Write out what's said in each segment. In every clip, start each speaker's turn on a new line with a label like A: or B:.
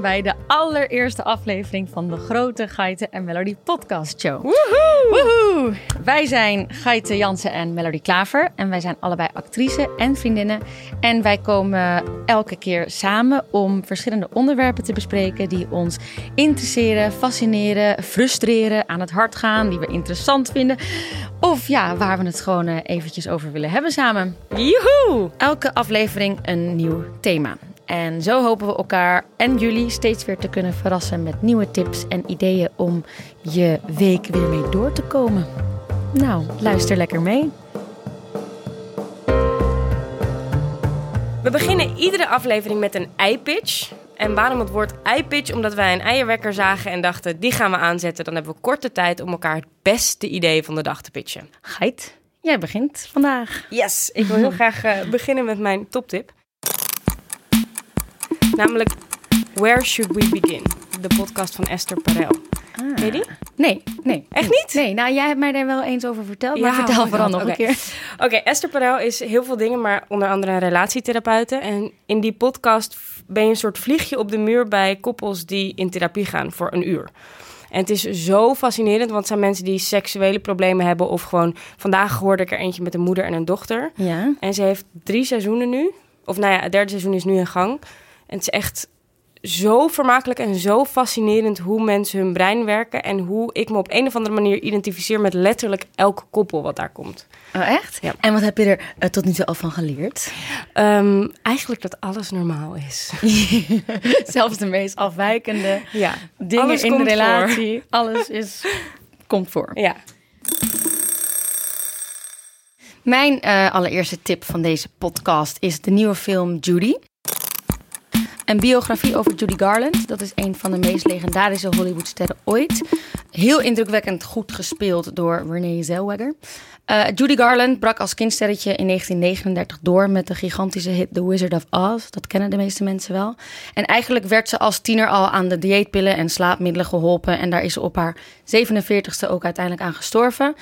A: welkom bij de allereerste aflevering van de Grote Geiten en Melody Podcast Show.
B: Woehoe!
A: Woehoe! Wij zijn Geiten Jansen en Melody Klaver en wij zijn allebei actrice en vriendinnen. En wij komen elke keer samen om verschillende onderwerpen te bespreken die ons interesseren, fascineren, frustreren, aan het hart gaan, die we interessant vinden. Of ja, waar we het gewoon eh, eventjes over willen hebben samen.
B: Joehoe!
A: Elke aflevering een nieuw thema. En zo hopen we elkaar en jullie steeds weer te kunnen verrassen met nieuwe tips en ideeën om je week weer mee door te komen. Nou, luister lekker mee.
B: We beginnen iedere aflevering met een ei-pitch. En waarom het woord ei-pitch? Omdat wij een eierwekker zagen en dachten, die gaan we aanzetten. Dan hebben we korte tijd om elkaar het beste idee van de dag te pitchen.
A: Geit, jij begint vandaag.
B: Yes, ik wil heel graag uh, beginnen met mijn toptip. Namelijk Where Should We Begin? De podcast van Esther Perel.
A: Ah.
B: Ken je die?
A: Nee, nee.
B: Echt niet?
A: Nee, nou jij hebt mij daar wel eens over verteld, maar
B: Ja,
A: vertel
B: oh
A: vooral nog een keer.
B: Oké, Esther Perel is heel veel dingen, maar onder andere een relatietherapeute. En in die podcast ben je een soort vliegje op de muur bij koppels die in therapie gaan voor een uur. En het is zo fascinerend, want het zijn mensen die seksuele problemen hebben. Of gewoon, vandaag hoorde ik er eentje met een moeder en een dochter.
A: Ja.
B: En ze heeft drie seizoenen nu. Of nou ja, het derde seizoen is nu in gang. En het is echt zo vermakelijk en zo fascinerend hoe mensen hun brein werken. En hoe ik me op een of andere manier identificeer met letterlijk elk koppel wat daar komt.
A: Oh, echt?
B: Ja.
A: En wat heb je er eh, tot nu toe al van geleerd?
B: Ehm, eigenlijk dat alles normaal is.
A: Zelfs de meest afwijkende
B: Ja,
A: dingen
B: Alles
A: in de relatie. Alles is, komt voor.
B: ja.
A: Mijn eh, allereerste tip van deze podcast is de nieuwe film Judy. Een biografie over Judy Garland. Dat is een van de meest legendarische Hollywoodsterren ooit. Heel indrukwekkend goed gespeeld door Renee Zellweger. Eh, Judy Garland brak als kindsterretje in 1939 door met de gigantische hit The Wizard of Oz. Dat kennen de meeste mensen wel. En eigenlijk werd ze als tiener al aan de dieetpillen en slaapmiddelen geholpen. En daar is ze op haar 47ste ook uiteindelijk aan gestorven.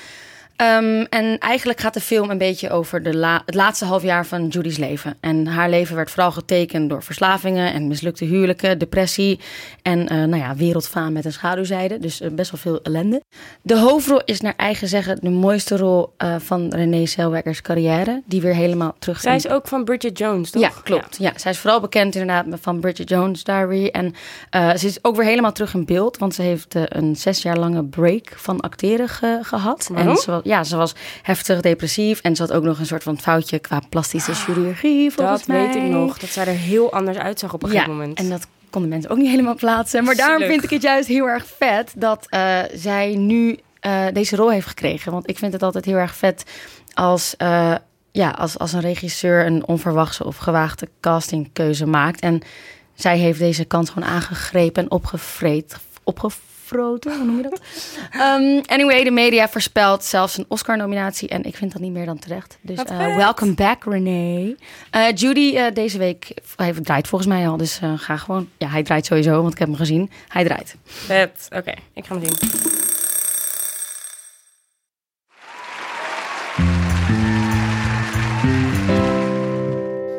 A: Ehm, en eigenlijk gaat de film een beetje over de la- het laatste half jaar van Judy's leven. En haar leven werd vooral getekend door verslavingen en mislukte huwelijken, depressie en eh, nou ja, wereldfaam met een schaduwzijde. Dus eh, best wel veel ellende. De hoofdrol is naar eigen zeggen de mooiste rol eh, van Renee Zellweger's carrière. Die weer helemaal terug
B: Zij is ook van Bridget Jones, toch?
A: ja, klopt. Ja. zij is vooral bekend inderdaad van Bridget Jones Diary. En ze is ook weer helemaal terug in beeld. Want ze heeft een zes jaar lange break van acteren ge- gehad.
B: Waarom?
A: En ze was, ja, ze was heftig depressief. En ze had ook nog een soort van foutje qua plastische chirurgie, volgens
B: Dat weet ik nog. Dat zij er heel anders uitzag op een
A: ja,
B: gegeven moment.
A: en dat konden mensen ook niet helemaal plaatsen. Maar daarom vind ik het juist heel erg vet dat eh, zij nu eh, deze rol heeft gekregen. Want ik vind het altijd heel erg vet als, eh, ja, als, als een regisseur een onverwachte of gewaagde castingkeuze maakt. En zij heeft deze kans gewoon aangegrepen en opgevreed. Opgefroten, hoe noem je dat? Ehm, anyway, de media voorspelt zelfs een Oscar-nominatie. En ik vind dat niet meer dan terecht. Dus
B: vet.
A: welcome back, Renee. Eh, Judy eh, deze week, hij draait volgens mij al. Dus ga gewoon. Ja, hij draait sowieso, want ik heb hem gezien. Hij draait.
B: Oké, ik ga hem zien.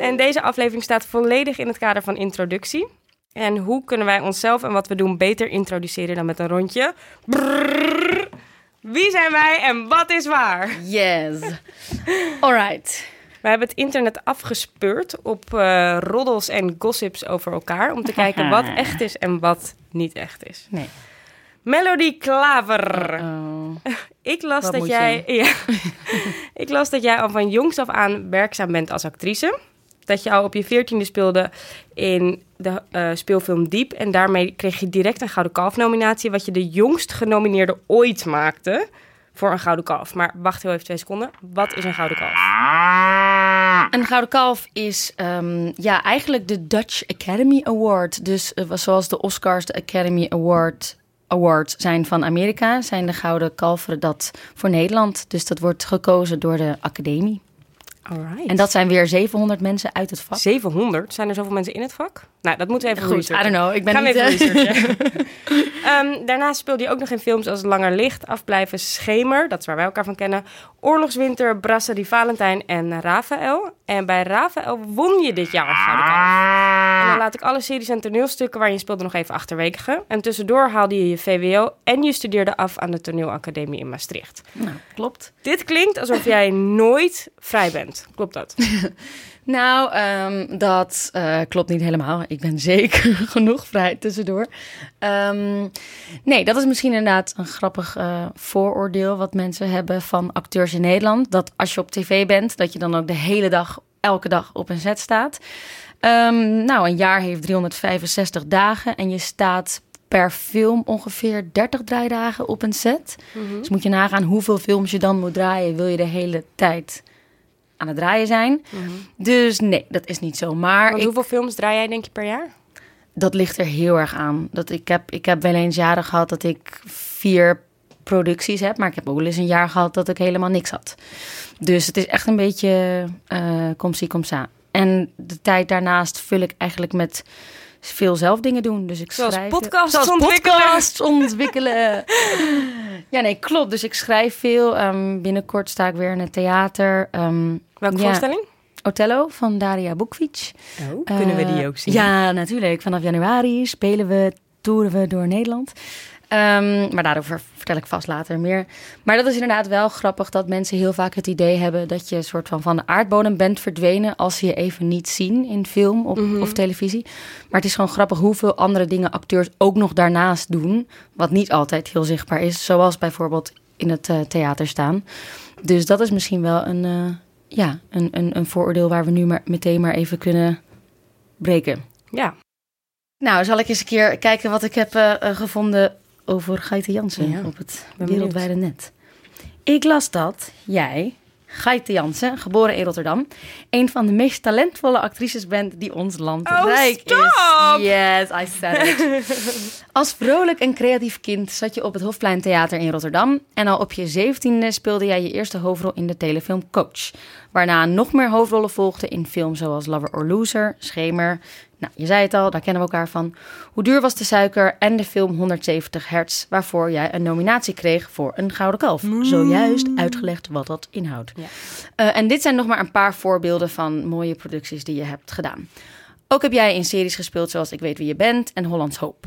B: En deze aflevering staat volledig in het kader van introductie. En hoe kunnen wij onszelf en wat we doen beter introduceren dan met een rondje? Brrrr. Wie zijn wij en wat is waar?
A: Yes. Alright.
B: We hebben het internet afgespeurd op eh, roddels en gossips over elkaar. Om te kijken wat echt is en wat niet echt is.
A: Nee.
B: Melody Klaver.
A: Oh.
B: Ik las
A: Wat
B: dat jij. Ja, ik las dat jij al van jongs af aan werkzaam bent als actrice. Dat je al op je veertiende speelde in de eh, speelfilm Diep. En daarmee kreeg je direct een Gouden Kalf-nominatie. Wat je de jongst genomineerde ooit maakte voor een Gouden Kalf. Maar wacht heel even twee seconden. Wat is een Gouden Kalf?
A: Een Gouden Kalf is ehm, ja, eigenlijk de Dutch Academy Award. Dus eh, zoals de Oscars de Academy Award, Award zijn van Amerika... zijn de Gouden Kalveren dat voor Nederland. Dus dat wordt gekozen door de academie.
B: Alright.
A: En dat zijn weer 700 mensen uit het vak.
B: 700? Zijn er zoveel mensen in het vak? Nou, dat moeten we even
A: Goed, I don't know. Ik ben
B: Gaan we
A: niet...
B: even
A: eh,
B: researchen. Ehm, daarnaast speelde je ook nog in films als Langer Licht, Afblijven, Schemer. Dat is waar wij elkaar van kennen. Oorlogswinter, Brasserie Valentijn en Rafael. En bij Rafael won je dit jaar. En dan laat ik alle series en toneelstukken waar je speelde nog even achterwege. En tussendoor haalde je je VWO en je studeerde af aan de toneelacademie in Maastricht.
A: Nou, klopt.
B: Dit klinkt alsof jij nooit vrij bent. Klopt dat?
A: Nou, ehm, dat eh, klopt niet helemaal. Ik ben zeker genoeg vrij tussendoor. Ehm, nee, dat is misschien inderdaad een grappig eh, vooroordeel wat mensen hebben van acteurs in Nederland. Dat als je op tv bent, dat je dan ook de hele dag, elke dag op een set staat. Ehm, nou, een jaar heeft 365 dagen en je staat per film ongeveer 30 draaidagen op een set. Dus moet je nagaan hoeveel films je dan moet draaien. Wil je de hele tijd aan het draaien zijn? Dus nee, dat is niet zo. Maar ik,
B: hoeveel films draai jij denk je per jaar?
A: dat ligt er heel erg aan. Dat ik, heb, ik heb wel eens jaren gehad dat ik vier producties heb. Maar ik heb ook wel eens een jaar gehad dat ik helemaal niks had. Dus het is echt een beetje eh kom zie, kom sa. En de tijd daarnaast vul ik eigenlijk met veel zelf dingen doen. Dus ik
B: Zoals
A: schrijf
B: podcasts
A: Zoals
B: ontwikkelen.
A: podcasts ontwikkelen. ja, nee, klopt. Dus ik schrijf veel. Ehm, binnenkort sta ik weer in het theater. Ehm,
B: Welke
A: ja,
B: voorstelling?
A: Othello van Daria Bukvic.
B: Oh, kunnen we die
A: Eh,
B: ook zien?
A: Ja, natuurlijk. Vanaf januari spelen we, toeren we door Nederland. Ehm, maar daarover vertel ik vast later meer. Maar dat is inderdaad wel grappig dat mensen heel vaak het idee hebben dat je een soort van van de aardbodem bent verdwenen als ze je even niet zien in film of, of televisie. Maar het is gewoon grappig hoeveel andere dingen acteurs ook nog daarnaast doen, wat niet altijd heel zichtbaar is, zoals bijvoorbeeld in het eh, theater staan. Dus dat is misschien wel een, eh, ja, een, een, een vooroordeel waar we nu maar meteen maar even kunnen breken.
B: Ja.
A: Nou, zal ik eens een keer kijken wat ik heb eh, gevonden over Gaite Jansen
B: Ja,
A: op het wereldwijde net. Ik las dat jij, Gaite Jansen, geboren in Rotterdam, een van de meest talentvolle actrices bent die ons land
B: Oh,
A: rijk
B: stop!
A: is. Yes, I said it. Als vrolijk en creatief kind zat je op het Hofplein Theater in Rotterdam. En al op je zeventiende speelde jij je eerste hoofdrol in de telefilm Coach. Waarna nog meer hoofdrollen volgden in films zoals Lover or Loser, Schemer. Nou, je zei het al, daar kennen we elkaar van. Hoe duur was de suiker en de film 170 hertz, waarvoor jij een nominatie kreeg voor een Gouden Kalf. Zojuist uitgelegd wat dat inhoudt.
B: Ja.
A: Eh, en dit zijn nog maar een paar voorbeelden van mooie producties die je hebt gedaan. Ook heb jij in series gespeeld zoals Ik weet wie je bent en Hollands Hoop.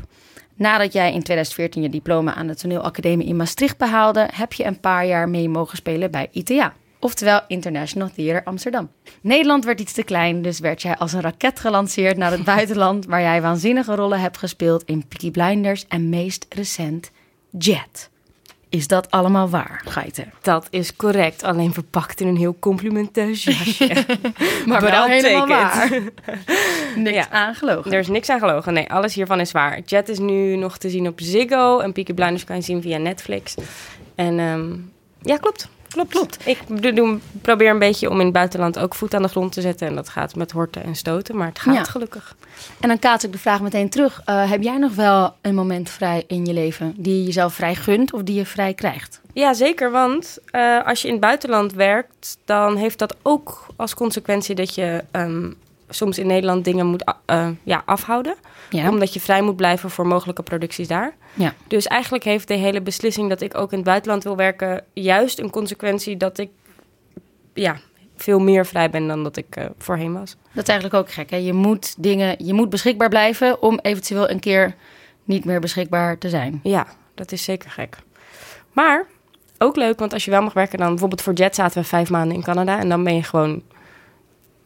A: Nadat jij in 2014 je diploma aan de toneelacademie in Maastricht behaalde, heb je een paar jaar mee mogen spelen bij ITA. Oftewel International Theater Amsterdam. Nederland werd iets te klein, dus werd jij als een raket gelanceerd naar het buitenland, waar jij waanzinnige rollen hebt gespeeld in Peaky Blinders en meest recent Jet. Is dat allemaal waar, Geiten?
B: Dat is correct, alleen verpakt in een heel complimenteus jasje.
A: Maar wel helemaal waar. Niks
B: Ja.
A: aangelogen.
B: er is niks aan gelogen. Nee, alles hiervan is waar. Jet is nu nog te zien op Ziggo en Peaky Blinders kan je zien via Netflix. En ehm, ja, klopt. Klopt, klopt. Ik doe- probeer een beetje om in het buitenland ook voet aan de grond te zetten. En dat gaat met horten en stoten, maar het gaat
A: Ja.
B: gelukkig.
A: En dan kaats ik de vraag meteen terug. Eh, heb jij nog wel een moment vrij in je leven die je jezelf vrij gunt of die je vrij krijgt?
B: Ja, zeker. Want eh, als je in het buitenland werkt, dan heeft dat ook als consequentie dat je ehm, soms in Nederland dingen moet eh, ja, afhouden.
A: Ja.
B: Omdat je vrij moet blijven voor mogelijke producties daar.
A: Ja.
B: Dus eigenlijk heeft de hele beslissing dat ik ook in het buitenland wil werken, juist een consequentie dat ik ja, veel meer vrij ben dan dat ik eh, voorheen was.
A: Dat is eigenlijk ook gek. Hè? Je moet dingen, je moet beschikbaar blijven om eventueel een keer niet meer beschikbaar te zijn.
B: Ja, dat is zeker gek. Maar ook leuk, want als je wel mag werken, dan bijvoorbeeld voor Jet zaten we vijf maanden in Canada en dan ben je gewoon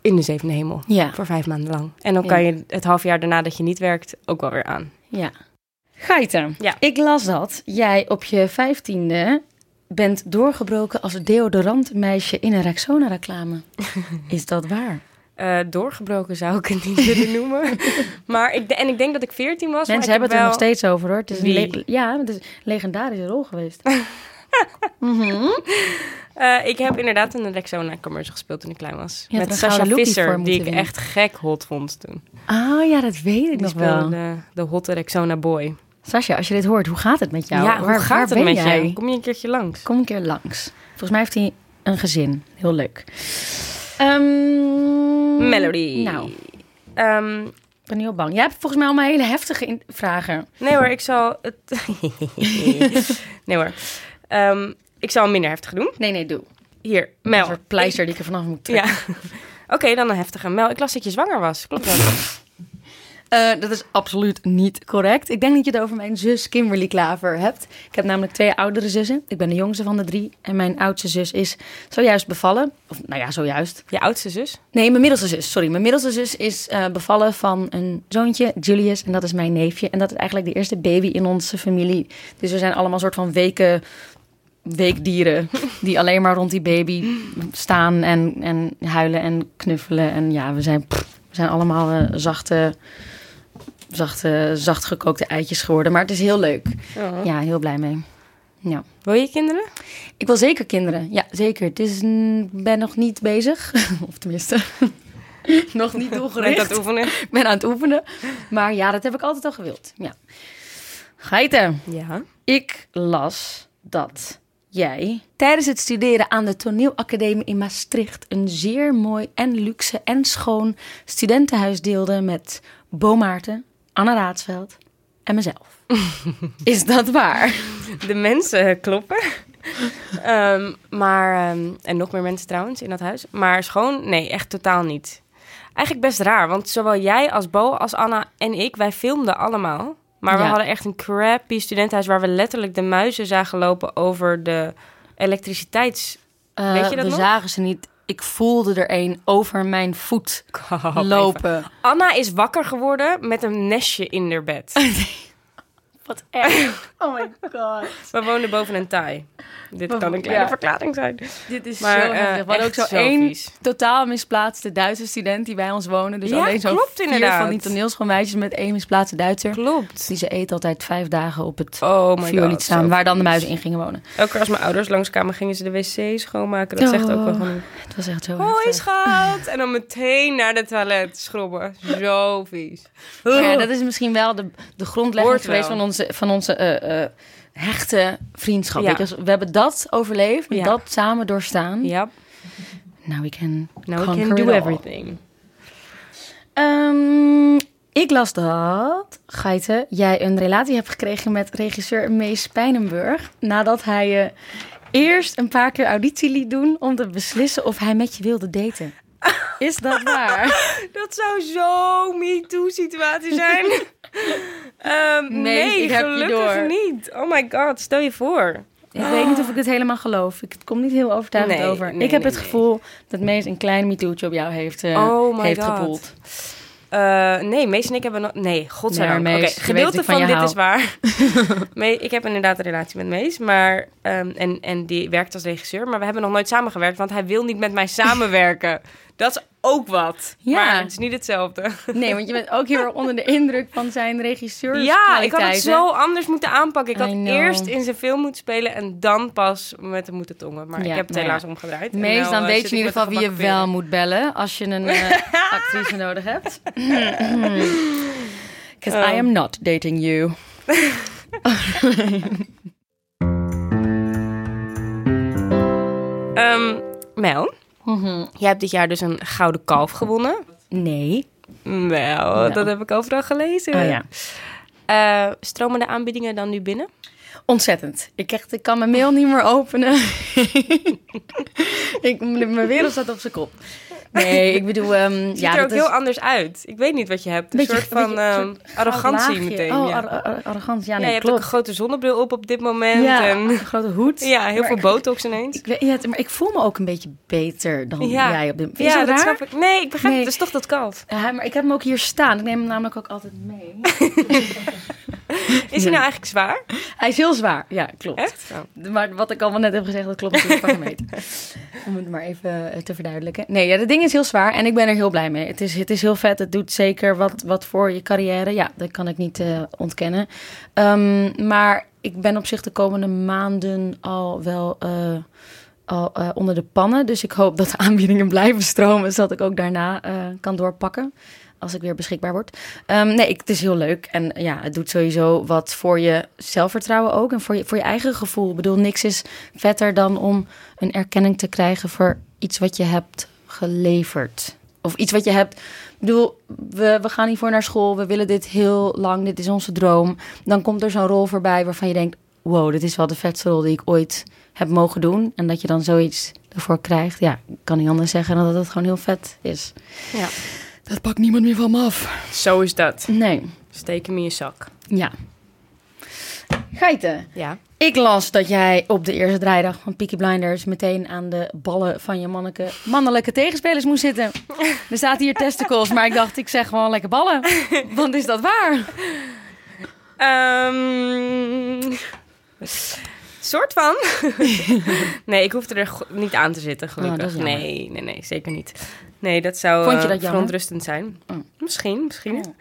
B: in de zevende hemel.
A: Ja.
B: Voor vijf maanden lang. En dan kan je het half jaar daarna dat je niet werkt ook wel weer aan.
A: Ja. Geiten,
B: Ja.
A: ik las dat jij op je vijftiende bent doorgebroken als deodorantmeisje in een Rexona-reclame. Is dat waar?
B: Eh, doorgebroken zou ik het niet willen noemen. maar ik, en ik denk dat ik veertien was. maar
A: Mensen hebben
B: heb
A: het er nog steeds over hoor. Het is een
B: Wie?
A: ja, het is een legendarische rol geweest.
B: Eh, ik heb inderdaad in een Rexona commercial gespeeld toen ik klein was. Met Sasha Visser, die ik
A: winnen.
B: echt gek hot vond toen.
A: Ah ja, dat weet ik
B: Die
A: nog wel.
B: de, de hotte Rexona boy.
A: Sascha, als je dit hoort, hoe gaat het met jou?
B: ja, hoe gaat
A: waar
B: het
A: ben
B: met
A: jij?
B: jou? Kom je een keertje langs?
A: Kom een keer langs. Volgens mij heeft hij een gezin. Heel leuk. Ehm,
B: Melody.
A: Nou,
B: Ehm,
A: ik ben heel bang. Jij hebt volgens mij allemaal hele heftige vragen.
B: nee hoor, ik zal het... nee hoor. Ehm, ik zal een minder heftig doen.
A: Nee, nee, doe.
B: Hier,
A: Een
B: Mel.
A: soort pleister die ik er vanaf moet trekken.
B: Ja. Oké, dan een heftige. Mel, ik las dat je zwanger was. Klopt dat?
A: Eh, dat is absoluut niet correct. Ik denk dat je het over mijn zus Kimberly Klaver hebt. Ik heb namelijk twee oudere zussen. Ik ben de jongste van de drie. En mijn oudste zus is zojuist bevallen. Of nou ja, zojuist.
B: Je oudste zus?
A: Nee, mijn middelste zus. Sorry, mijn middelste zus is uh, bevallen van een zoontje, Julius. En dat is mijn neefje. En dat is eigenlijk de eerste baby in onze familie. Dus we zijn allemaal een soort van weken weekdieren die alleen maar rond die baby staan en, en huilen en knuffelen. En ja, we zijn, pff, we zijn allemaal uh, zachte, zachte, zacht gekookte eitjes geworden. Maar het is heel leuk.
B: Oh.
A: Ja, heel blij mee. Ja.
B: Wil je kinderen?
A: Ik wil zeker kinderen. Ja, zeker. Het is, ik ben nog niet bezig. of tenminste, nog niet doelgericht.
B: Ben aan het oefenen?
A: Ik ben aan het oefenen. Maar ja, dat heb ik altijd al gewild. Ja. Geiten.
B: Ja.
A: Ik las dat jij tijdens het studeren aan de Toneelacademie in Maastricht een zeer mooi en luxe en schoon studentenhuis deelde met Bo Maarten, Anna Raadsveld en mezelf. Is dat waar?
B: De mensen kloppen. um, maar, um, en nog meer mensen trouwens in dat huis. Maar schoon, nee, echt totaal niet. Eigenlijk best raar, want zowel jij als Bo als Anna en ik, wij filmden allemaal. Maar we
A: Ja.
B: hadden echt een crappy studentenhuis waar we letterlijk de muizen zagen lopen over de elektriciteits...
A: Eh,
B: Weet je dat
A: we
B: nog?
A: zagen ze niet. Ik voelde er een over mijn voet lopen.
B: Anna is wakker geworden met een nestje in haar bed.
A: Wat erg. Oh my god.
B: We woonden boven een taai. Dit kan een kleine
A: ja.
B: verklaring zijn.
A: Dit is
B: Maar,
A: zo
B: eh,
A: heftig. We hadden ook
B: echt
A: zo
B: zo
A: één
B: vies.
A: totaal misplaatste Duitse student die bij ons wonen. Dus
B: Ja,
A: alleen zo
B: klopt
A: vier
B: inderdaad.
A: van die toneelschoolmeisjes met één misplaatste Duitser.
B: Klopt.
A: Die ze eet altijd vijf dagen op het
B: Oh my god.
A: staan. Waar dan de
B: vies.
A: muizen in gingen wonen.
B: Elke keer als mijn ouders langskwamen, gingen ze de wc schoonmaken. Dat zegt ook wel
A: Oh.
B: van...
A: Het was echt zo
B: Hoi
A: heftig.
B: schat! En dan meteen naar de toilet schrobben. Zo vies.
A: Maar ja, dat is misschien wel de, de grondlegging
B: Hoort
A: geweest
B: wel.
A: van onze, van onze eh, eh, hechte vriendschap.
B: Ja.
A: Weet je, dus we hebben dat overleefd,
B: Ja.
A: dat samen doorstaan.
B: Ja,
A: Now we can
B: now we can do everything.
A: Ehm, ik las dat, Geiten, jij een relatie hebt gekregen met regisseur Mees Pijnenburg. Nadat hij je eerst een paar keer auditie liet doen om te beslissen of hij met je wilde daten. Is dat waar?
B: Dat zou zo'n MeToo-situatie zijn. Ehm,
A: Nee, ik
B: gelukkig niet. Oh my god, stel je voor.
A: Ik weet niet of ik het helemaal geloof. Ik, het komt niet heel overtuigend
B: Nee,
A: over.
B: nee,
A: ik heb het gevoel dat Mees een klein MeToo'tje op jou heeft, eh,
B: Oh
A: heeft
B: God.
A: gevoeld.
B: Eh, nee, Mees en ik hebben nog... Nee, godzijdank. Oké, gedeelte
A: van
B: van dit
A: hou.
B: is waar. Ik heb inderdaad een relatie met Mees, maar... ehm, en, en die werkt als regisseur, maar we hebben nog nooit samengewerkt, want hij wil niet met mij samenwerken. Dat is ook wat.
A: Ja.
B: Maar het is niet hetzelfde.
A: Nee, want je bent ook heel erg onder de indruk van zijn regisseurs.
B: Ja, ik had het zo anders moeten aanpakken. Ik had eerst in zijn film moeten spelen en dan pas met hem moeten tongen. Maar
A: Ja,
B: ik heb het
A: nou ja.
B: helaas omgedraaid. En
A: Mees,
B: nou,
A: dan
B: eh,
A: weet je in ieder geval wie je wel moet bellen als je een eh, actrice nodig hebt. Because. I am not dating you.
B: Ehm, Mel, jij hebt dit jaar dus een gouden kalf gewonnen.
A: Nee.
B: Wel, dat heb ik overal gelezen.
A: Oh ja.
B: Eh, stromen de aanbiedingen dan nu binnen?
A: Ontzettend. Ik, echt, ik kan mijn mail niet meer openen. ik, mijn wereld staat op zijn kop. Nee, ik bedoel... ehm,
B: Ziet
A: ja,
B: er ook
A: is
B: heel anders uit. Ik weet niet wat je hebt. Een
A: beetje-
B: soort van
A: beetje-
B: ehm,
A: soort
B: arrogantie meteen.
A: Oh,
B: ja.
A: ar- ar- arrogantie. Ja,
B: Ja,
A: nee,
B: je hebt ook een grote zonnebril op op dit moment.
A: ja,
B: En,
A: een grote hoed.
B: ja, heel
A: Maar
B: veel
A: ik-
B: botox ineens.
A: Ik weet, ja, het- maar ik voel me ook een beetje beter dan jij op dit Is
B: ja,
A: dat
B: snap ik. Nee, ik begrijp
A: Nee.
B: het. Het is toch dat kalf.
A: Ja, maar ik heb hem ook hier staan. Ik neem hem namelijk ook altijd mee.
B: Is hij nou eigenlijk zwaar?
A: Hij is heel zwaar. Ja, klopt.
B: Echt? Oh.
A: Maar wat ik allemaal net heb gezegd, dat klopt natuurlijk hem mee. Om het maar even eh, te verduidelijken. Nee, ja, dat ding is heel zwaar en ik ben er heel blij mee. Het is, het is heel vet. Het doet zeker wat, wat voor je carrière. Ja, dat kan ik niet eh, ontkennen. Ehm, maar ik ben op zich de komende maanden al wel eh, al, onder de pannen. Dus ik hoop dat de aanbiedingen blijven stromen, zodat ik ook daarna kan doorpakken. Als ik weer beschikbaar word. Ehm, nee, ik, het is heel leuk. En ja, het doet sowieso wat voor je zelfvertrouwen ook. En voor je, voor je eigen gevoel. Ik bedoel, niks is vetter dan om een erkenning te krijgen voor iets wat je hebt geleverd. Of iets wat je hebt. Ik bedoel, we, we gaan hiervoor naar school. We willen dit heel lang. Dit is onze droom. Dan komt er zo'n rol voorbij waarvan je denkt: wow, dit is wel de vetste rol die ik ooit heb mogen doen. En dat je dan zoiets ervoor krijgt. Ja, ik kan niet anders zeggen dan dat het gewoon heel vet is.
B: Ja.
A: Dat pakt niemand meer van me af.
B: Zo is dat.
A: Nee.
B: Steek hem in je zak.
A: Ja. Geiten.
B: Ja.
A: Ik las dat jij op de eerste draaidag van Peaky Blinders meteen aan de ballen van je manneke, mannelijke tegenspelers moest zitten. Er staat hier testicles, maar ik dacht, ik zeg gewoon lekker ballen. Want is dat waar?
B: Ehm soort van. nee, ik hoefde er niet aan te zitten,
A: Oh,
B: gelukkig.
A: jammer.
B: nee, nee, nee, zeker niet. Nee, dat zou
A: Vond je
B: eh,
A: dat
B: verontrustend zijn.
A: Oh.
B: Misschien, misschien.
A: Oh.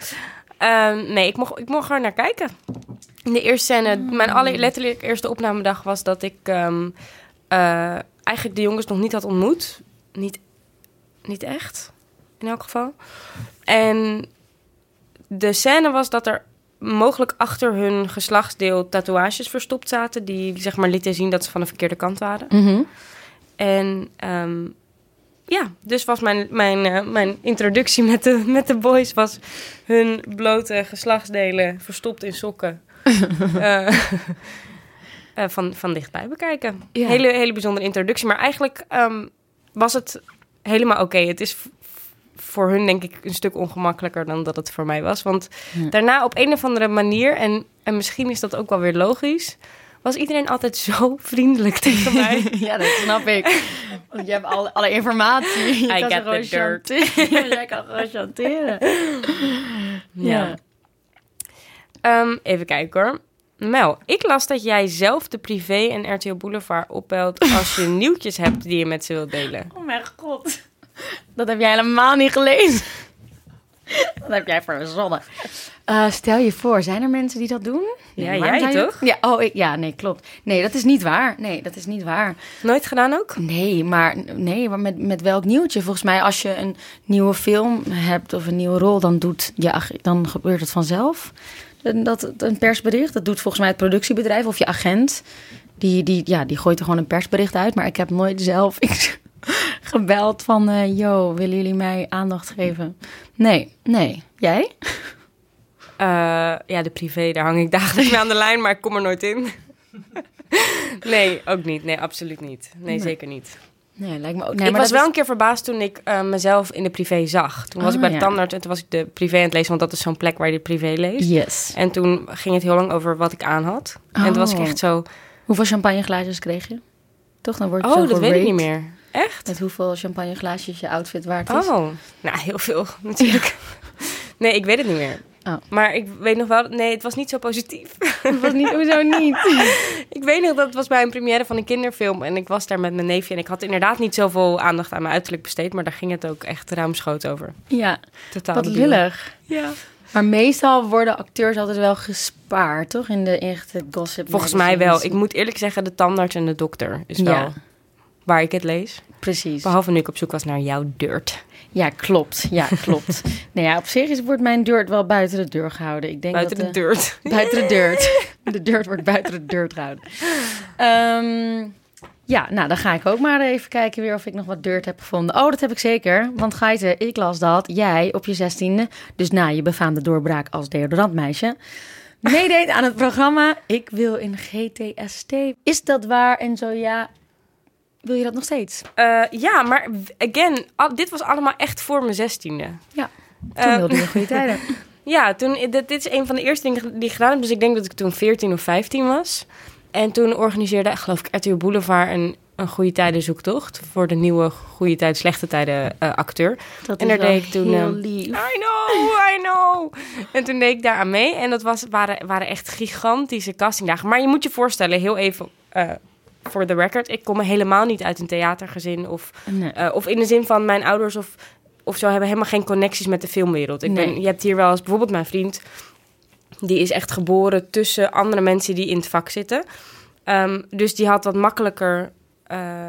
B: Ehm, nee, ik mocht, ik mocht er naar kijken. In de eerste scène,
A: Hmm.
B: mijn aller, letterlijk eerste opnamedag was dat ik ehm, eh, eigenlijk de jongens nog niet had ontmoet. Niet, niet echt, in elk geval. En de scène was dat er mogelijk achter hun geslachtsdeel tatoeages verstopt zaten... die zeg maar lieten zien dat ze van de verkeerde kant waren.
A: Mhm.
B: En ehm, ja, dus was mijn, mijn, eh, mijn introductie met de, met de boys... was hun blote geslachtsdelen verstopt in sokken. Eh, eh, van, van dichtbij bekijken.
A: Ja.
B: Hele, hele bijzondere introductie. Maar eigenlijk ehm, was het helemaal oké. Het is voor hun denk ik een stuk ongemakkelijker dan dat het voor mij was. Want
A: Ja.
B: daarna op een of andere manier... en, en misschien is dat ook wel weer logisch... was iedereen altijd zo vriendelijk tegen mij.
A: Ja, dat snap ik. Want je hebt alle, alle informatie. Je
B: I
A: kan gewoon chanteren. Jij kan gewoon chanteren. Ja.
B: Ehm, even kijken hoor. Mel, ik las dat jij zelf de privé en RTL Boulevard opbelt als je nieuwtjes hebt die je met ze wilt delen.
A: Oh mijn god. Dat heb jij helemaal niet gelezen. Dat heb jij verzonnen. Eh stel je voor, zijn er mensen die dat doen?
B: Ja,
A: waarom
B: jij toch?
A: Ja, oh, ik, ja, nee, klopt. Nee, dat is niet waar. Nee, dat is niet waar.
B: Nooit gedaan ook?
A: Nee, maar, nee, maar met, met welk nieuwtje? Volgens mij, als je een nieuwe film hebt of een nieuwe rol, dan, doet je, ag- dan gebeurt het vanzelf. Dat, een persbericht, dat doet volgens mij het productiebedrijf of je agent. Die, die, ja, die gooit er gewoon een persbericht uit. Maar ik heb nooit zelf gebeld van... eh yo, willen jullie mij aandacht geven? Nee, nee. Jij?
B: Eh, ja, de privé, daar hang ik dagelijks mee aan de lijn, maar ik kom er nooit in. nee, ook niet. Nee, absoluut niet. Nee,
A: Nee.
B: zeker niet.
A: Nee, lijkt me ook... Nee,
B: ik
A: maar
B: was wel
A: is-
B: een keer verbaasd toen ik eh, mezelf in de privé zag. Toen was
A: Ah,
B: ik bij de
A: ja.
B: tandarts en toen was ik de privé aan het lezen, want dat is zo'n plek waar je de privé leest.
A: Yes.
B: En toen ging het heel lang over wat ik aan had. En toen was ik
A: Oh.
B: echt zo,
A: Hoeveel champagneglaasjes kreeg je? Toch, dan word je
B: oh,
A: zo
B: dat weet ik niet meer. Echt?
A: Met hoeveel champagneglaasjes je outfit waard is?
B: Oh, nou heel veel natuurlijk. Nee, ik weet het niet meer.
A: Oh.
B: Maar ik weet nog wel, nee, het was niet zo positief.
A: Dat was niet, hoezo niet?
B: ik weet nog dat het was bij een première van een kinderfilm en ik was daar met mijn neefje en ik had inderdaad niet zoveel aandacht aan mijn uiterlijk besteed, maar daar ging het ook echt ruimschoots over.
A: Ja,
B: Totaal
A: wat lullig.
B: Ja.
A: Maar meestal worden acteurs altijd wel gespaard, toch? In de echte gossip
B: Volgens mij wel. Ik moet eerlijk zeggen, de tandarts en de dokter is
A: Ja.
B: wel waar ik het lees.
A: Precies.
B: Behalve nu ik op zoek was naar jouw dirt.
A: Ja, klopt. Ja, klopt. nou ja, op zich is, wordt mijn dirt wel buiten de deur gehouden. Ik denk
B: Buiten
A: dat,
B: de
A: eh,
B: dirt.
A: Buiten de dirt. De dirt wordt buiten de dirt gehouden. Ehm, ja, nou dan ga ik ook maar even kijken weer of ik nog wat dirt heb gevonden. Oh, dat heb ik zeker. Want Geite, ik las dat jij op je zestiende, dus na je befaamde doorbraak als deodorantmeisje, meedeed aan het programma Ik wil in GTST. Is dat waar? En zo ja, wil je dat nog steeds?
B: Eh, ja, maar again, al- dit was allemaal echt voor mijn zestiende.
A: Ja, toen
B: Eh,
A: wilde je goede tijden.
B: Ja, toen, dit, dit is een van de eerste dingen die ik gedaan heb. Dus ik denk dat ik toen 14 of 15 was. En toen organiseerde, geloof ik, RTL Boulevard een, een goede tijden zoektocht. Voor de nieuwe goede tijd, slechte tijden eh, acteur.
A: Dat
B: En
A: is
B: daar deed ik toen,
A: heel lief.
B: I know, I know. En toen deed ik daar aan mee. En dat was, waren, waren echt gigantische castingdagen. Maar je moet je voorstellen, heel even voor the record. Ik kom helemaal niet uit een theatergezin. Of,
A: Nee.
B: eh, of in de zin van mijn ouders of, of zo hebben helemaal geen connecties met de filmwereld. Ik ben, je hebt hier wel eens bijvoorbeeld mijn vriend. Die is echt geboren tussen andere mensen die in het vak zitten. Ehm, dus die had wat makkelijker... eh,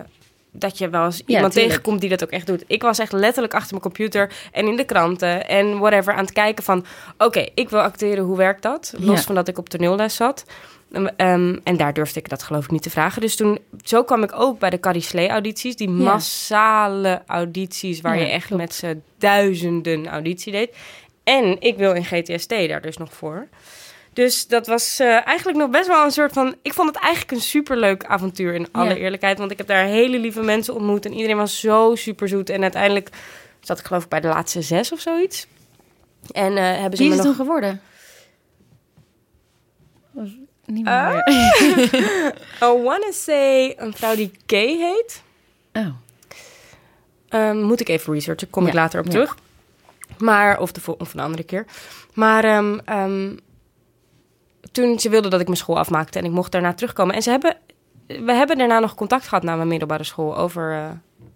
B: dat je wel eens iemand
A: tuurlijk.
B: tegenkomt die dat ook echt doet. Ik was echt letterlijk achter mijn computer en in de kranten en whatever aan het kijken van... Oké, ik wil acteren, hoe werkt dat? Los
A: Ja.
B: van dat ik op toneelles zat. Ehm, en daar durfde ik dat geloof ik niet te vragen. Dus toen, zo kwam ik ook bij de Carrie Slee audities. Die massale audities waar
A: Ja,
B: je echt
A: klopt.
B: met z'n duizenden auditie deed. En ik wil in GTST daar dus nog voor. Dus dat was eh, eigenlijk nog best wel een soort van... Ik vond het eigenlijk een superleuk avontuur in alle
A: Ja.
B: eerlijkheid. Want ik heb daar hele lieve mensen ontmoet. En iedereen was zo super zoet. En uiteindelijk zat ik geloof ik bij de laatste zes of zoiets. En eh, hebben ze
A: Wie
B: me
A: is het
B: nog...
A: toen geworden? Niet meer.
B: Ah. I wanna say een vrouw die Kay heet.
A: Oh.
B: Ehm, moet ik even researchen, kom ik later op
A: ja.
B: terug. Maar, of, de, of een andere keer. Maar ehm, ehm, toen ze wilde dat ik mijn school afmaakte en ik mocht daarna terugkomen. En ze hebben, we hebben daarna nog contact gehad na mijn middelbare school over, eh,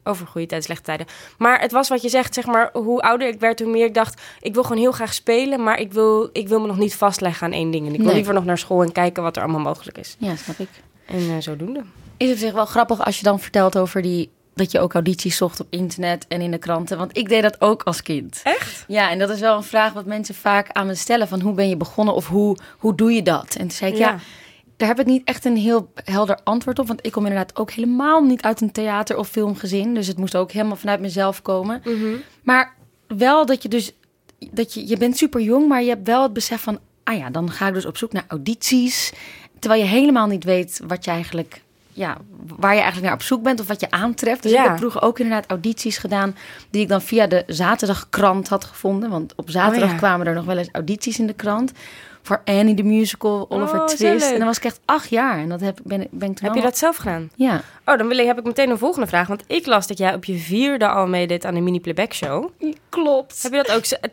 B: over goede tijden, slechte tijden. Maar het was wat je zegt, zeg maar, hoe ouder ik werd, hoe meer ik dacht, ik wil gewoon heel graag spelen, maar ik wil, ik wil me nog niet vastleggen aan één ding. En ik wil
A: Nee.
B: liever nog naar school en kijken wat er allemaal mogelijk is.
A: Ja, snap ik.
B: En eh, zodoende.
A: Is het zich wel grappig als je dan vertelt over die dat je ook audities zocht op internet en in de kranten? Want ik deed dat ook als kind.
B: Echt?
A: Ja, en dat is wel een vraag wat mensen vaak aan me stellen: van hoe ben je begonnen of hoe, hoe doe je dat? En toen zei ik ja.
B: Ja.
A: Daar heb ik niet echt een heel helder antwoord op. Want ik kom inderdaad ook helemaal niet uit een theater- of filmgezin. Dus het moest ook helemaal vanuit mezelf komen.
B: Mhm.
A: Maar wel dat je dus... Dat je, je bent super jong, maar je hebt wel het besef van... Ah ja, dan ga ik dus op zoek naar audities. Terwijl je helemaal niet weet wat je eigenlijk... Ja, waar je eigenlijk naar op zoek bent of wat je aantreft. Dus
B: Ja.
A: ik heb vroeger ook inderdaad audities gedaan... die ik dan via de zaterdagkrant had gevonden. Want op zaterdag
B: Oh ja.
A: kwamen er nog wel eens audities in de krant... voor Annie de Musical, Oliver
B: Oh, zo
A: Twist. En dan was ik echt acht jaar. En dat heb, ben, ik- ben ik toen
B: Heb je dat zelf gedaan?
A: Ja.
B: Oh, dan wil ik, heb ik meteen een volgende vraag. Want ik las dat jij op je vierde al meedeed aan de mini-playback show.
A: Klopt.
B: Heb je dat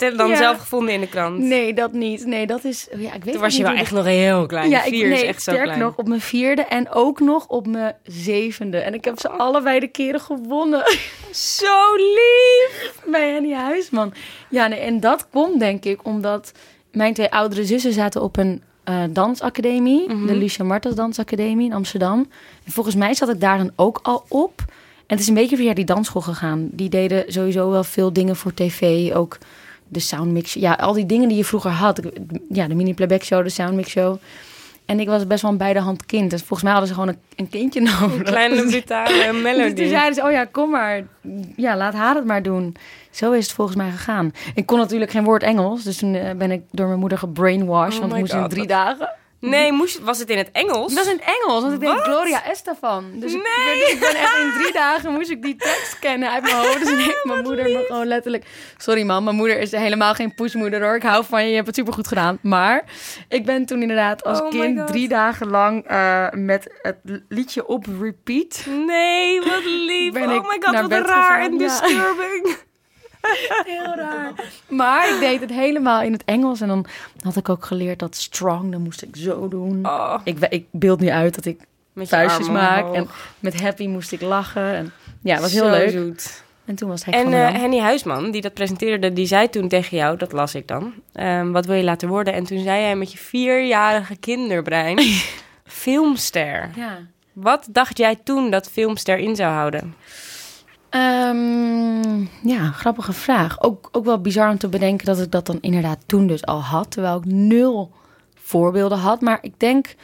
B: ook dan
A: Ja.
B: zelf gevonden in de krant?
A: Nee, dat niet. Nee, dat is... Ja, ik weet
B: Toen was je wel echt nog heel klein.
A: Ja, ik,
B: Vier
A: nee,
B: is echt zo
A: sterk
B: klein.
A: nog op mijn vierde en ook nog op mijn zevende. En ik heb ze allebei de keren gewonnen
B: Zo lief!
A: bij Henny Huisman. Ja, nee, en dat komt denk ik omdat mijn twee oudere zussen zaten op een eh, dansacademie.
B: Mhm.
A: De Lucia Martens Dansacademie in Amsterdam. En volgens mij zat ik daar dan ook al op. En het is een beetje via die dansschool gegaan. Die deden sowieso wel veel dingen voor tv. Ook de soundmix. Ja, al die dingen die je vroeger had. Ja, de mini-playback show, de soundmix show. En ik was best wel een beide hand kind. Dus volgens mij hadden ze gewoon een, een kindje nodig.
B: Een kleine brutale
A: Dus toen
B: melody.
A: zeiden ze, oh ja, kom maar. Ja, laat haar het maar doen. Zo is het volgens mij gegaan. Ik kon natuurlijk geen woord Engels. Dus toen eh, ben ik door mijn moeder gebrainwashed.
B: Oh
A: want ik moest in drie dagen.
B: Nee, moest, was het in het Engels?
A: Dat is in het Engels, want ik
B: Wat?
A: Gloria Estefan. Dus ik,
B: Nee.
A: dus ik ben echt in drie dagen moest ik die tekst kennen uit mijn hoofd. Dus heeft mijn moeder me gewoon letterlijk... Sorry man, mijn moeder is helemaal geen pushmoeder hoor. Ik hou van je, je hebt het supergoed gedaan. Maar ik ben toen inderdaad als
B: Oh
A: kind drie dagen lang eh, met het liedje op repeat...
B: Nee, wat lief.
A: Ben
B: oh
A: ik
B: my god,
A: naar
B: wat
A: bed
B: raar
A: gegaan,
B: en
A: ja. Heel raar. Maar ik deed het helemaal in het Engels. En dan had ik ook geleerd dat strong, dan moest ik zo doen.
B: Oh,
A: Ik, ik beeld nu uit dat ik vuistjes maak.
B: omhoog.
A: En met happy moest ik lachen. En ja, het was heel
B: Zo
A: leuk.
B: zoet.
A: En toen was hij
B: En eh. Henny Huisman, die dat presenteerde, die zei toen tegen jou, dat las ik dan, ehm, wat wil je laten worden? En toen zei jij met je vierjarige kinderbrein, filmster.
A: Ja.
B: Wat dacht jij toen dat filmster in zou houden?
A: Ehm, ja, grappige vraag. Ook, ook wel bizar om te bedenken dat ik dat dan inderdaad toen dus al had. Terwijl ik nul voorbeelden had. Maar ik denk,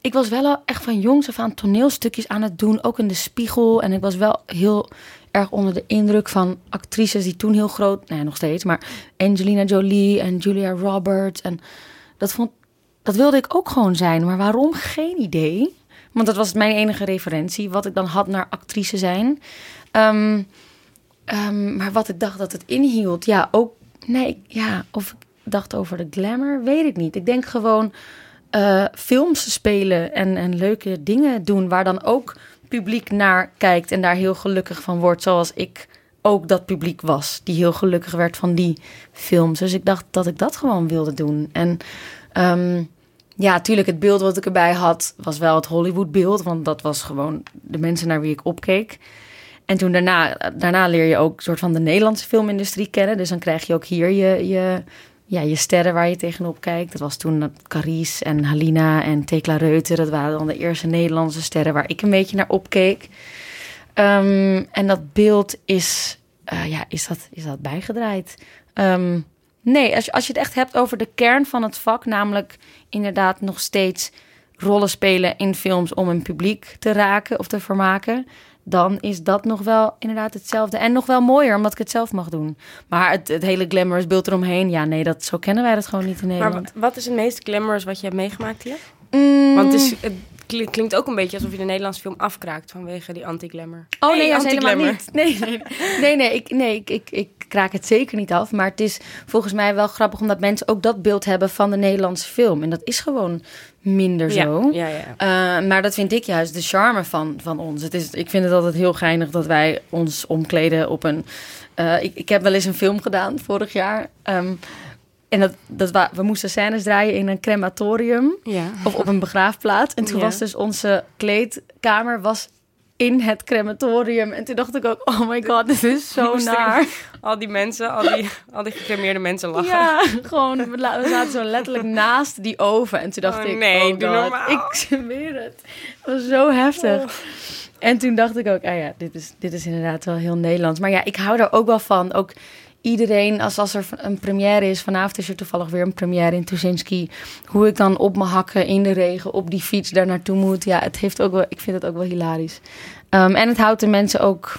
A: ik was wel al echt van jongs af aan toneelstukjes aan het doen. Ook in de spiegel. En ik was wel heel erg onder de indruk van actrices die toen heel groot... Nee, nog steeds. Maar Angelina Jolie en Julia Roberts. En dat, vond, dat wilde ik ook gewoon zijn. Maar waarom? Geen idee. Want dat was mijn enige referentie. Wat ik dan had naar actrice zijn. Ehm, ehm, maar wat ik dacht dat het inhield, ja, ook. Nee, ja, of ik dacht over de glamour, weet ik niet. Ik denk gewoon eh, films spelen en, en leuke dingen doen waar dan ook publiek naar kijkt en daar heel gelukkig van wordt, zoals ik ook dat publiek was, die heel gelukkig werd van die films. Dus ik dacht dat ik dat gewoon wilde doen. En ehm, ja, natuurlijk, het beeld wat ik erbij had, was wel het Hollywood-beeld, want dat was gewoon de mensen naar wie ik opkeek. En toen daarna, daarna leer je ook soort van de Nederlandse filmindustrie kennen. Dus dan krijg je ook hier je, je, ja, je sterren waar je tegenop kijkt. Dat was toen Carice en Halina en Tekla Reuter. Dat waren dan de eerste Nederlandse sterren waar ik een beetje naar opkeek. Ehm, en dat beeld is, eh, ja, is, dat, is dat bijgedraaid. Ehm, nee, als je, als je het echt hebt over de kern van het vak, namelijk inderdaad nog steeds rollen spelen in films om een publiek te raken of te vermaken, dan is dat nog wel inderdaad hetzelfde. En nog wel mooier, omdat ik het zelf mag doen. Maar het, het hele glamorous beeld eromheen, ja, nee, dat, zo kennen wij dat gewoon niet in
B: Maar
A: Nederland.
B: wa- wat is het meest glamorous wat je hebt meegemaakt hier?
A: Mm,
B: Want het is, het kli- klinkt ook een beetje alsof je de Nederlandse film afkraakt vanwege die anti-glamour.
A: Oh nee, dat is helemaal niet. Nee, nee, nee, nee, ik, nee ik, ik, ik kraak het zeker niet af. Maar het is volgens mij wel grappig omdat mensen ook dat beeld hebben van de Nederlandse film. En dat is gewoon minder zo.
B: Ja, ja, ja.
A: Uh, maar dat vind ik juist de charme van, van ons. Het is, ik vind het altijd heel geinig dat wij ons omkleden op een... Uh, ik, ik heb wel eens een film gedaan vorig jaar. Um, en dat, dat wa- we moesten scènes draaien in een crematorium
B: ja.
A: of op een begraafplaats. En toen
B: Ja.
A: was dus onze kleedkamer was in het crematorium. En toen dacht ik ook, oh my god, dit is zo naar.
B: Al die mensen, al die, al die gecremeerde mensen lachen.
A: Ja, gewoon, we la- we zaten zo letterlijk naast die oven. En toen dacht
B: Oh,
A: ik,
B: nee,
A: oh
B: doe
A: god, ik zweer het. Het was zo heftig.
B: Oh.
A: En toen dacht ik ook, ah ja, dit is, dit is inderdaad wel heel Nederlands. Maar ja, ik hou er ook wel van. Ook iedereen, als, als er een première is... Vanavond is er toevallig weer een première in Tuschinski. Hoe ik dan op mijn hakken in de regen op die fiets daar naartoe moet. Ja, het heeft ook wel, ik vind het ook wel hilarisch. Um, en het houdt de mensen ook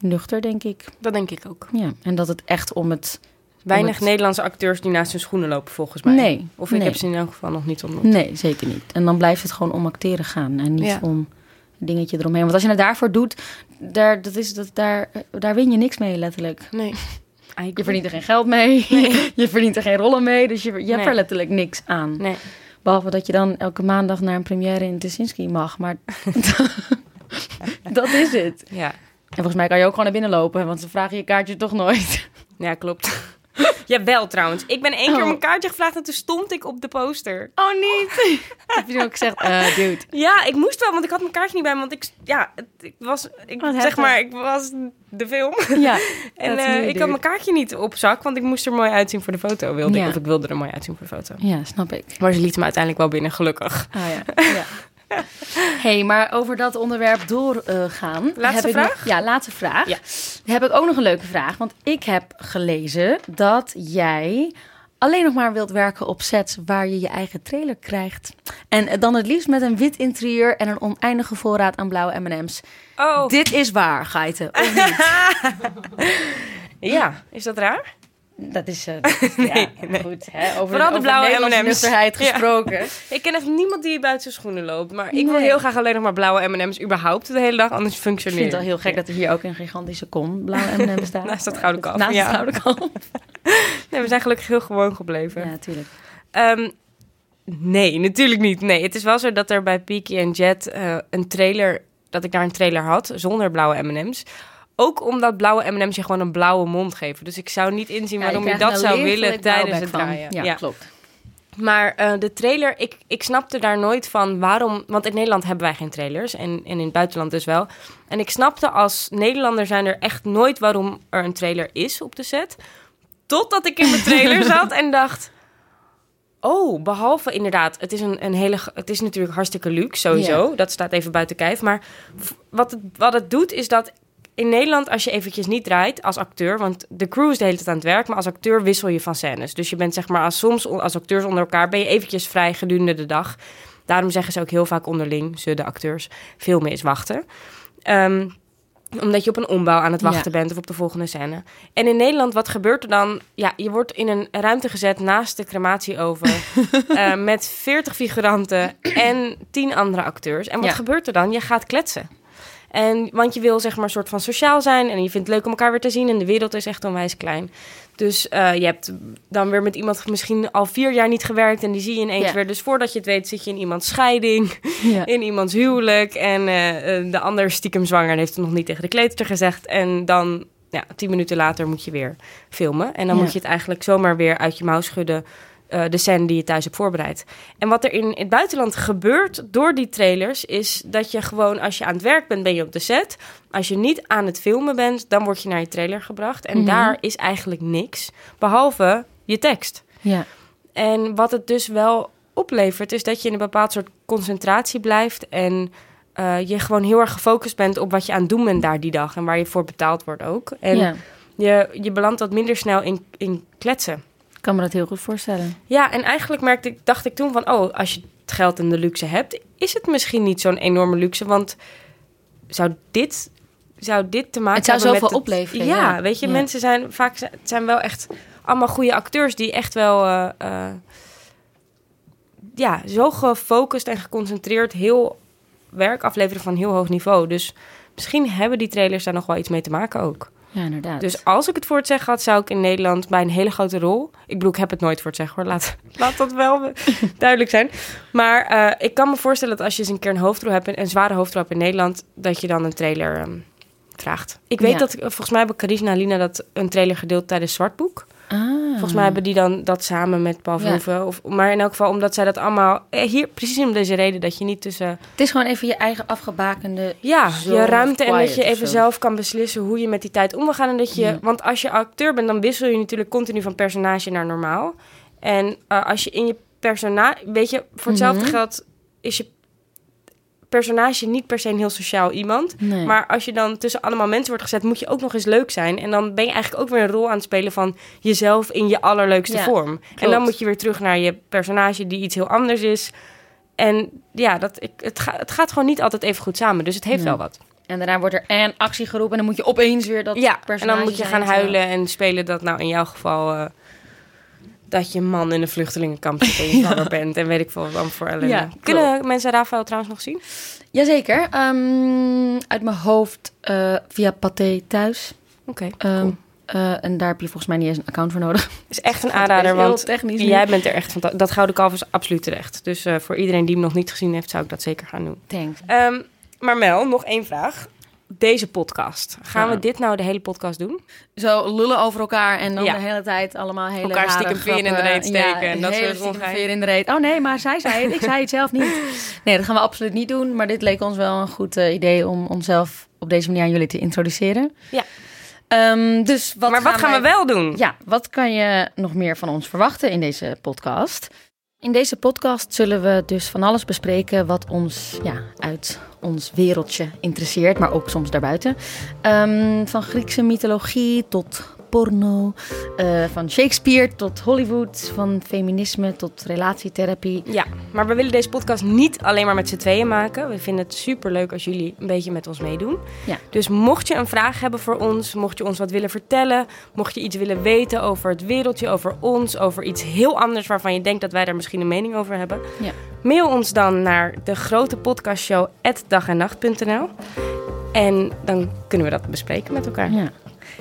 A: nuchter, denk ik.
B: Dat denk ik ook.
A: Ja, en dat het echt om het...
B: Weinig
A: het-
B: Nederlandse acteurs die naast hun schoenen lopen, volgens mij.
A: Nee,
B: Of ik
A: nee.
B: heb ze in elk geval nog niet ontmoet.
A: Nee, zeker niet. En dan blijft het gewoon om acteren gaan en niet
B: Ja.
A: om een dingetje eromheen. Want als je het daarvoor doet, daar, dat is, dat, daar, daar win je niks mee letterlijk.
B: Nee.
A: Je verdient er geen geld mee, je verdient er geen rollen mee, dus je, je hebt
B: Nee.
A: er letterlijk niks aan.
B: Nee.
A: Behalve dat je dan elke maandag naar een première in Tuschinski mag, maar dat is het.
B: Ja.
A: En volgens mij kan je ook gewoon naar binnen lopen, want ze vragen je kaartje toch nooit.
B: Ja, klopt. Jawel, trouwens. Ik ben één keer
A: Oh.
B: om een kaartje gevraagd en toen stond ik op de poster.
A: Oh, niet? Heb je ook gezegd, eh dude.
B: Ja, ik moest wel, want ik had mijn kaartje niet bij me. Want ik, ja, het, ik was, ik,
A: Wat
B: zeg
A: heftig.
B: maar, ik was de film.
A: Ja,
B: En eh, ik had mijn kaartje niet op zak, want ik moest er mooi uitzien voor de foto. Wilde
A: Ja.
B: ik, of ik wilde er mooi uitzien voor de foto.
A: ja, snap ik.
B: Maar ze liet me uiteindelijk wel binnen, gelukkig.
A: Ah ja. ja. hey, maar over dat onderwerp doorgaan.
B: Laatste
A: heb ik
B: vraag?
A: Nog, ja, laatste vraag.
B: Ja.
A: Heb ik ook nog een leuke vraag. Want ik heb gelezen dat jij alleen nog maar wilt werken op sets waar je je eigen trailer krijgt. En dan het liefst met een wit interieur en een oneindige voorraad aan blauwe M&M's.
B: Oh,
A: Dit is waar, Geiten. Of niet?
B: ja. Is dat raar?
A: Dat is, eh, dat is- ja, goed. Hè? Over,
B: Vooral de blauwe M&M's. Ja.
A: gesproken.
B: Ik ken echt niemand die buiten zijn schoenen loopt. Maar ik wil heel graag alleen nog maar blauwe M&M's überhaupt de hele dag, anders
A: Ik
B: functioneert
A: vind het wel heel gek dat er hier ook een gigantische kom blauwe M&M staat.
B: Naast dat gouden kalf,
A: Naast
B: ja.
A: het gouden kalf.
B: Nee, we zijn gelukkig heel gewoon gebleven.
A: Ja, natuurlijk.
B: Ehm, nee, natuurlijk niet. Nee, het is wel zo dat er bij Peaky en Jet eh, een trailer, dat ik daar een trailer had zonder blauwe M&M's. Ook omdat blauwe M&M's je gewoon een blauwe mond geven. Dus ik zou niet inzien waarom je, dat zou willen tijdens het draaien.
A: Ja, klopt.
B: Maar eh, de trailer, ik, ik snapte daar nooit van waarom... Want in Nederland hebben wij geen trailers en, en in het buitenland dus wel. En ik snapte als Nederlander zijn er echt nooit waarom er een trailer is op de set. Totdat ik in mijn trailer zat en dacht... Oh, behalve inderdaad, het is, een, een hele, het is natuurlijk hartstikke luxe sowieso. Dat staat even buiten kijf. Maar wat het, wat het doet is dat in Nederland, als je eventjes niet draait als acteur... want de crew is de hele tijd aan het werk... maar als acteur wissel je van scènes. Dus je bent zeg maar als, soms als acteurs onder elkaar... ben je eventjes vrij gedurende de dag. Daarom zeggen ze ook heel vaak onderling, ze de acteurs... filmen is wachten. Ehm, omdat je op een ombouw aan het wachten bent of op de volgende scène. En in Nederland, wat gebeurt er dan? Ja, je wordt in een ruimte gezet naast de crematieoven... eh, met 40 figuranten en 10 andere acteurs. En wat
A: Ja.
B: gebeurt er dan? Je gaat kletsen. En, want je wil zeg maar een soort van sociaal zijn en je vindt het leuk om elkaar weer te zien. En de wereld is echt onwijs klein. Dus eh, je hebt dan weer met iemand misschien al vier jaar niet gewerkt en die zie je ineens weer. Dus voordat je het weet zit je in iemands scheiding, in iemands huwelijk. En eh, eh, de ander stiekem zwanger en heeft het nog niet tegen de kleuter gezegd. En dan, ja, tien minuten later moet je weer filmen. En dan
A: Ja.
B: moet je het eigenlijk zomaar weer uit je mouw schudden. Eh, de scène die je thuis hebt voorbereid. En wat er in het buitenland gebeurt door die trailers, is dat je gewoon als je aan het werk bent, ben je op de set. Als je niet aan het filmen bent, dan word je naar je trailer gebracht. En
A: Mhm.
B: daar is eigenlijk niks, behalve je tekst.
A: Ja.
B: En wat het dus wel oplevert, is dat je in een bepaald soort concentratie blijft. En eh, je gewoon heel erg gefocust bent op wat je aan het doen bent daar die dag. En waar je voor betaald wordt ook. En
A: ja,
B: je, je belandt wat minder snel in, in kletsen.
A: Ik kan me dat heel goed voorstellen.
B: Ja, en eigenlijk merkte ik, dacht ik toen van... oh, als je het geld en de luxe hebt... is het misschien niet zo'n enorme luxe. Want zou dit, zou dit te maken
A: Het zou
B: hebben met
A: zoveel opleveren,
B: Ja,
A: ja.
B: weet je,
A: Ja.
B: mensen zijn vaak... Het zijn wel echt allemaal goede acteurs... die echt wel... eh, eh, ja, zo gefocust en geconcentreerd... heel werk afleveren van heel hoog niveau. Dus misschien hebben die trailers daar nog wel iets mee te maken ook.
A: Ja, inderdaad.
B: Dus als ik het voor het zeggen had, zou ik in Nederland bij een hele grote rol. Ik bedoel, ik heb het nooit voor het zeggen hoor. Laat, laat dat wel duidelijk zijn. Maar eh, ik kan me voorstellen dat als je eens een keer een hoofdrol hebt, een zware hoofdrol hebt in Nederland, dat je dan een trailer ehm, vraagt. Ik weet
A: Ja.
B: dat, volgens mij hebben Carina en Lina dat een trailer gedeeld tijdens Zwartboek. Volgens mij hebben die dan dat samen met
A: Ja.
B: Verhoeven. Of, maar in elk geval, omdat zij dat allemaal... eh, Hier, precies om deze reden, dat je niet tussen...
A: Het is gewoon even je eigen afgebakende...
B: Ja, je ruimte en dat je even zelf kan beslissen hoe je met die tijd om wil gaan. En dat je,
A: Ja.
B: Want als je acteur bent, dan wissel je natuurlijk continu van personage naar normaal. En eh, als je in je personage... Weet je, voor hetzelfde
A: Mhm.
B: geld is je personage niet per se een heel sociaal iemand.
A: Nee.
B: Maar als je dan tussen allemaal mensen wordt gezet, moet je ook nog eens leuk zijn. En dan ben je eigenlijk ook weer een rol aan het spelen van jezelf in je allerleukste
A: Ja,
B: vorm. En dan moet je weer terug naar je personage die iets heel anders is. En ja, dat, ik, het, ga, het gaat gewoon niet altijd even goed samen. Dus het heeft
A: Nee.
B: wel wat.
A: En daarna wordt er en actie geroepen en dan moet je opeens weer dat
B: ja, en
A: personage
B: dan moet je gaan huilen en spelen dat nou in jouw geval... eh, dat je man in een vluchtelingenkamp zit en bent. En weet ik veel wat voor ellende.
A: Ja,
B: Kunnen mensen Rafael trouwens nog zien?
A: Jazeker. Ehm, uit mijn hoofd eh, via Pathé thuis.
B: Oké,
A: Ehm,
B: cool.
A: eh, en daar heb je volgens mij niet eens een account voor nodig.
B: is echt een aanrader, want
A: technisch
B: jij bent er echt van. Dat Gouden Kalf is absoluut terecht. Dus eh, voor iedereen die hem nog niet gezien heeft, zou ik dat zeker gaan doen.
A: Thanks.
B: Ehm, maar Mel, nog één vraag. Deze podcast. Gaan
A: Ja.
B: we dit nou de hele podcast doen?
A: Zo lullen over elkaar en dan
B: Ja.
A: de hele tijd allemaal hele
B: Elkaar
A: rare
B: stiekem veer in de reet steken
A: Ja,
B: en dat
A: hele
B: soort
A: stiekem veer in de reet. Oh nee, maar zij zei het. Ik zei het zelf niet. Nee, dat gaan we absoluut niet doen. Maar dit leek ons wel een goed eh, idee om onszelf op deze manier aan jullie te introduceren.
B: Ja.
A: Ehm, dus wat
B: maar wat gaan we wel doen?
A: Ja, wat kan je nog meer van ons verwachten in deze podcast? In deze podcast zullen we dus van alles bespreken wat ons ja, uit ons wereldje interesseert, maar ook soms daarbuiten. Ehm, van Griekse mythologie tot porno, eh, van Shakespeare tot Hollywood, van feminisme tot relatietherapie.
B: Ja, maar we willen deze podcast niet alleen maar met z'n tweeën maken. We vinden het super leuk als jullie een beetje met ons meedoen.
A: Ja.
B: Dus mocht je een vraag hebben voor ons, mocht je ons wat willen vertellen, mocht je iets willen weten over het wereldje, over ons, over iets heel anders waarvan je denkt dat wij daar misschien een mening over hebben,
A: Ja.
B: mail ons dan naar de grote podcastshow dagennacht.nl en dan kunnen we dat bespreken met elkaar.
A: Ja.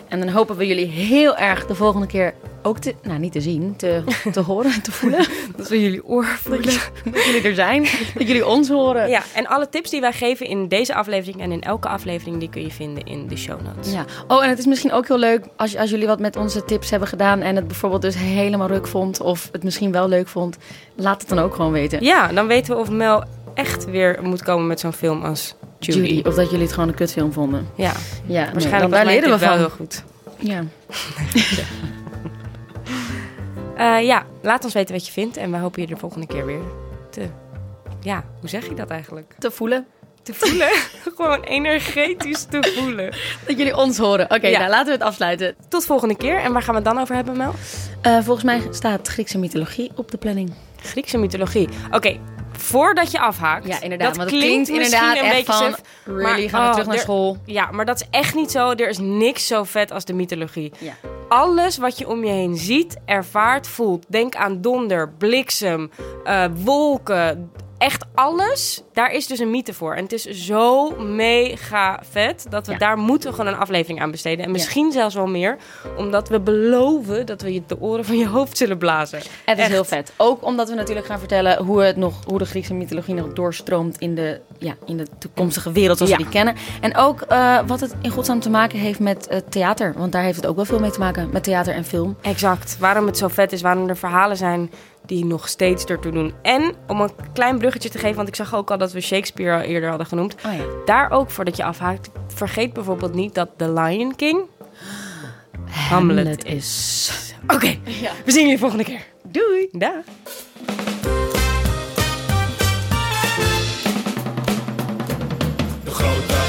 A: En dan hopen we jullie heel erg de volgende keer ook te, nou niet te zien, te, te horen, te voelen.
B: Dat we jullie oor voelen.
A: Dat jullie er zijn, dat jullie ons horen.
B: Ja, en alle tips die wij geven in deze aflevering en in elke aflevering, die kun je vinden in de show notes.
A: Ja. Oh, en het is misschien ook heel leuk als, als jullie wat met onze tips hebben gedaan en het bijvoorbeeld dus helemaal ruk vond of het misschien wel leuk vond. Laat het dan ook gewoon weten.
B: Ja, dan weten we of Mel echt weer moet komen met zo'n film als Judy.
A: Judy. Of dat jullie het gewoon een kutfilm vonden.
B: Ja,
A: Ja,
B: waarschijnlijk
A: daar leren we
B: wel
A: van.
B: heel goed.
A: Ja.
B: Eh, ja, laat ons weten wat je vindt en we hopen je de volgende keer weer te... Ja, hoe zeg je dat eigenlijk?
A: Te voelen.
B: Te voelen. Gewoon energetisch te voelen.
A: Dat jullie ons horen. Oké,
B: Ja.
A: nou laten we het afsluiten.
B: Tot volgende keer. En waar gaan we het dan over hebben, Mel?
A: Eh, volgens mij staat Griekse mythologie op de planning.
B: Griekse mythologie. Oké, voordat je afhaakt.
A: Ja, inderdaad.
B: Dat
A: want het
B: klinkt,
A: klinkt inderdaad
B: een
A: echt
B: beetje
A: van...
B: suf,
A: Really,
B: maar,
A: gaan we
B: oh,
A: terug naar
B: er-
A: school?
B: Ja, maar dat is echt niet zo. Er is niks zo vet als de mythologie.
A: Ja.
B: Alles wat je om je heen ziet, ervaart, voelt. Denk aan donder, bliksem, eh, wolken. Echt alles. Daar is dus een mythe voor. En het is zo mega vet dat we
A: Ja.
B: daar moeten gewoon een aflevering aan besteden. En misschien zelfs wel meer. Omdat we beloven dat we je de oren van je hoofd zullen blazen.
A: Het is heel vet. Ook omdat we natuurlijk gaan vertellen hoe, het nog, hoe de Griekse mythologie nog doorstroomt in de, ja, in de toekomstige wereld zoals
B: Ja.
A: we die kennen. En ook eh, wat het in godsnaam te maken heeft met eh, theater. Want daar heeft het ook wel veel mee te maken met theater en film.
B: Exact. Waarom het zo vet is, waarom er verhalen zijn die nog steeds ertoe doen. En om een klein bruggetje te geven, want ik zag ook al dat we Shakespeare al eerder hadden genoemd.
A: Oh,
B: Daar ook voordat je afhaakt, vergeet bijvoorbeeld niet dat The Lion King Hamlet,
A: is.
B: Oké, we zien jullie volgende keer.
A: Doei.
B: Da. De grote